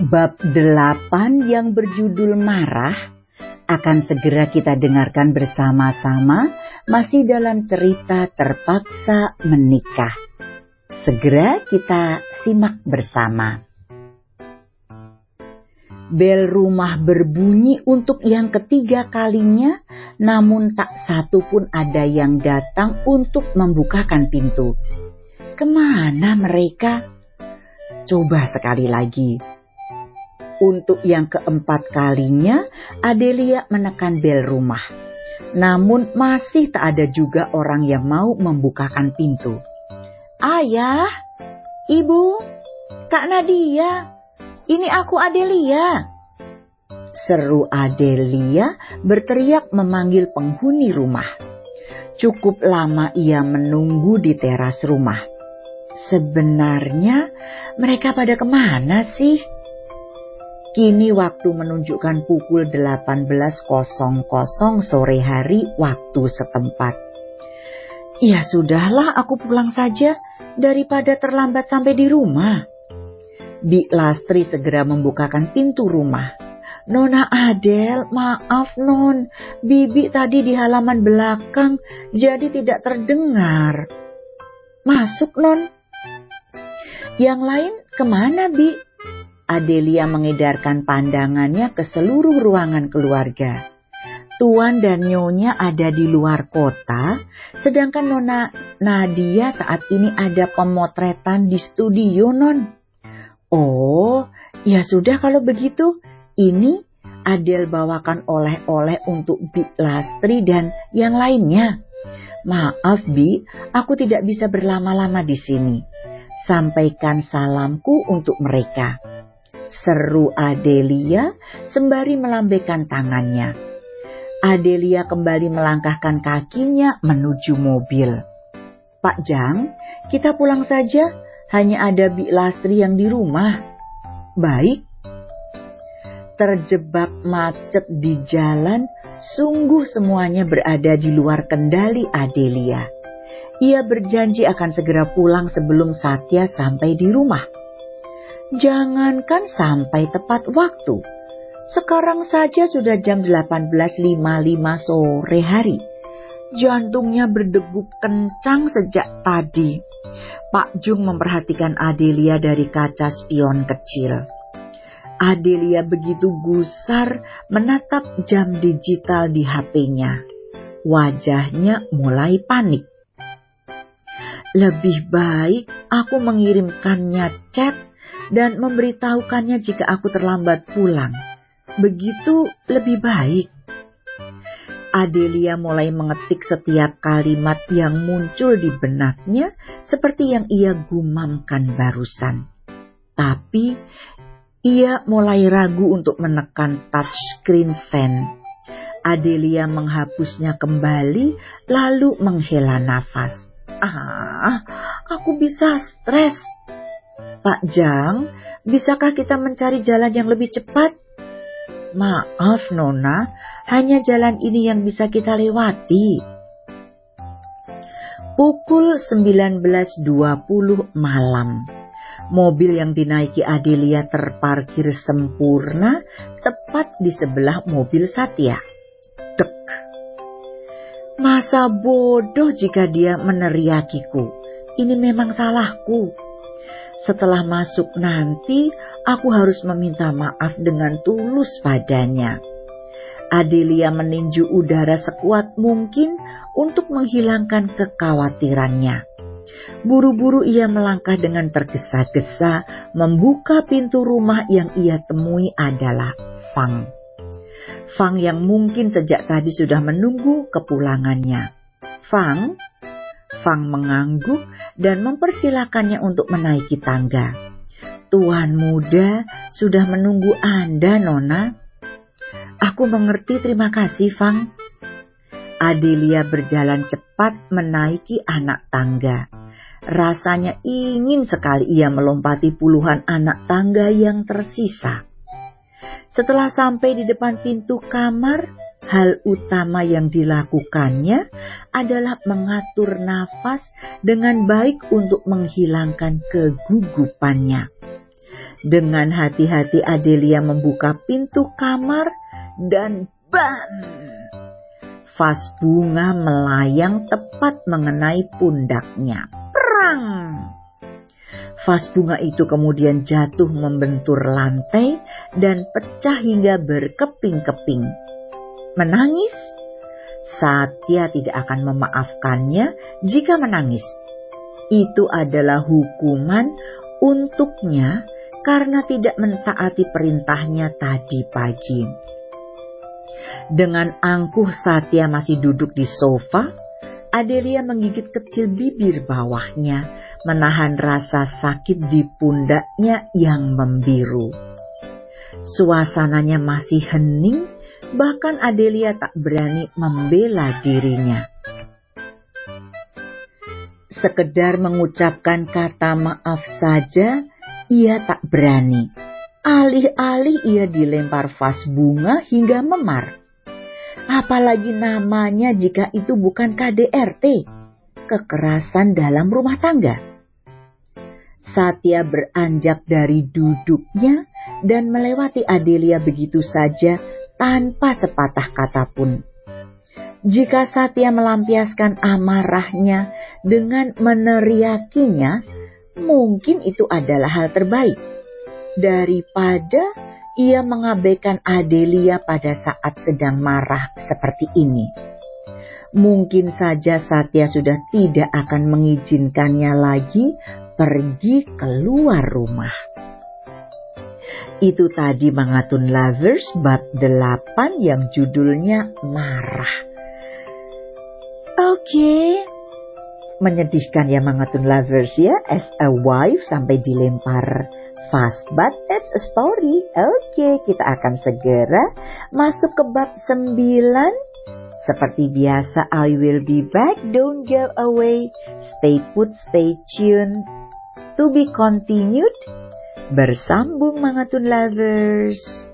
Bab 8 yang berjudul Marah akan segera kita dengarkan bersama-sama masih dalam cerita terpaksa menikah. Segera kita simak bersama. Bel rumah berbunyi untuk yang ketiga kalinya, namun tak satu pun ada yang datang untuk membukakan pintu. Ke mana mereka? Coba sekali lagi. Untuk yang keempat kalinya, Adelia menekan bel rumah. Namun masih tak ada juga orang yang mau membukakan pintu. Ayah, ibu, Kak Nadia, ini aku Adelia. Seru Adelia berteriak memanggil penghuni rumah. Cukup lama ia menunggu di teras rumah. Sebenarnya mereka pada ke mana sih? Kini waktu menunjukkan pukul 18.00 sore hari waktu setempat. Ya sudahlah aku pulang saja daripada terlambat sampai di rumah. Bi Lastri segera membukakan pintu rumah. Nona Adel, maaf non, Bibi tadi di halaman belakang jadi tidak terdengar. Masuk non. Yang lain ke mana Bi? Adelia mengedarkan pandangannya ke seluruh ruangan keluarga. Tuan dan Nyonya ada di luar kota, sedangkan Nona Nadia saat ini ada pemotretan di studio non. Oh, ya sudah kalau begitu. Ini Adel bawakan oleh-oleh untuk Bi Lastri dan yang lainnya. Maaf Bi, aku tidak bisa berlama-lama di sini. Sampaikan salamku untuk mereka. Seru Adelia sembari melambaikan tangannya. Adelia kembali melangkahkan kakinya menuju mobil. Pak Jang, kita pulang saja hanya ada Bi Lastri yang di rumah. Baik. Terjebak macet di jalan, sungguh semuanya berada di luar kendali Adelia. Ia berjanji akan segera pulang sebelum Satya sampai di rumah. Jangankan sampai tepat waktu. Sekarang saja sudah jam 18.55 sore hari. Jantungnya berdegup kencang sejak tadi. Pak Jung memperhatikan Adelia dari kaca spion kecil. Adelia begitu gusar menatap jam digital di HP-nya. Wajahnya mulai panik. Lebih baik aku mengirimkannya chat dan memberitahukannya jika aku terlambat pulang. Begitu lebih baik. Adelia mulai mengetik setiap kalimat yang muncul di benaknya seperti yang ia gumamkan barusan. Tapi ia mulai ragu untuk menekan touchscreen send. Adelia menghapusnya kembali lalu menghela nafas. Ah, aku bisa stres. Pak Jang, bisakah kita mencari jalan yang lebih cepat? Maaf Nona, hanya jalan ini yang bisa kita lewati. Pukul 19.20 malam. Mobil yang dinaiki Adelia terparkir sempurna tepat di sebelah mobil Satya. Dek. Masa bodoh jika dia meneriakiku. Ini memang salahku. Setelah masuk nanti, aku harus meminta maaf dengan tulus padanya. Adelia meninju udara sekuat mungkin untuk menghilangkan kekhawatirannya. Buru-buru ia melangkah dengan tergesa-gesa membuka pintu rumah yang ia temui adalah Fang. Fang yang mungkin sejak tadi sudah menunggu kepulangannya. Fang, Fang mengangguk dan mempersilakannya untuk menaiki tangga. Tuan muda sudah menunggu Anda, Nona. Aku mengerti, terima kasih, Fang. Adelia berjalan cepat menaiki anak tangga. Rasanya ingin sekali ia melompati puluhan anak tangga yang tersisa. Setelah sampai di depan pintu kamar, hal utama yang dilakukannya adalah mengatur nafas dengan baik untuk menghilangkan kegugupannya. Dengan hati-hati Adelia membuka pintu kamar dan bam! Vas bunga melayang tepat mengenai pundaknya. Perang! Vas bunga itu kemudian jatuh membentur lantai dan pecah hingga berkeping-keping. Menangis? Satya tidak akan memaafkannya jika menangis. Itu adalah hukuman untuknya karena tidak mentaati perintahnya tadi pagi. Dengan angkuh Satya masih duduk di sofa, Adelia menggigit kecil bibir bawahnya, menahan rasa sakit di pundaknya yang membiru. Suasananya masih hening, bahkan Adelia tak berani membela dirinya. Sekedar mengucapkan kata maaf saja, ia tak berani. Alih-alih ia dilempar vas bunga hingga memar. Apalagi namanya jika itu bukan KDRT, kekerasan dalam rumah tangga. Satya beranjak dari duduknya dan melewati Adelia begitu saja tanpa sepatah kata pun. Jika Satya melampiaskan amarahnya dengan meneriakinya, mungkin itu adalah hal terbaik daripada ia mengabaikan Adelia pada saat sedang marah seperti ini. Mungkin saja Satya sudah tidak akan mengizinkannya lagi pergi keluar rumah. Itu tadi Mangatun Lovers bab 8 yang judulnya Marah. Oke, okay menyedihkan ya Mangatun Lovers ya. As a wife sampai dilempar fast but that's a story. Oke okay, kita akan segera masuk ke bab 9 seperti biasa I will be back. Don't go away. Stay put stay tuned. To be continued bersambung Mangatun Lovers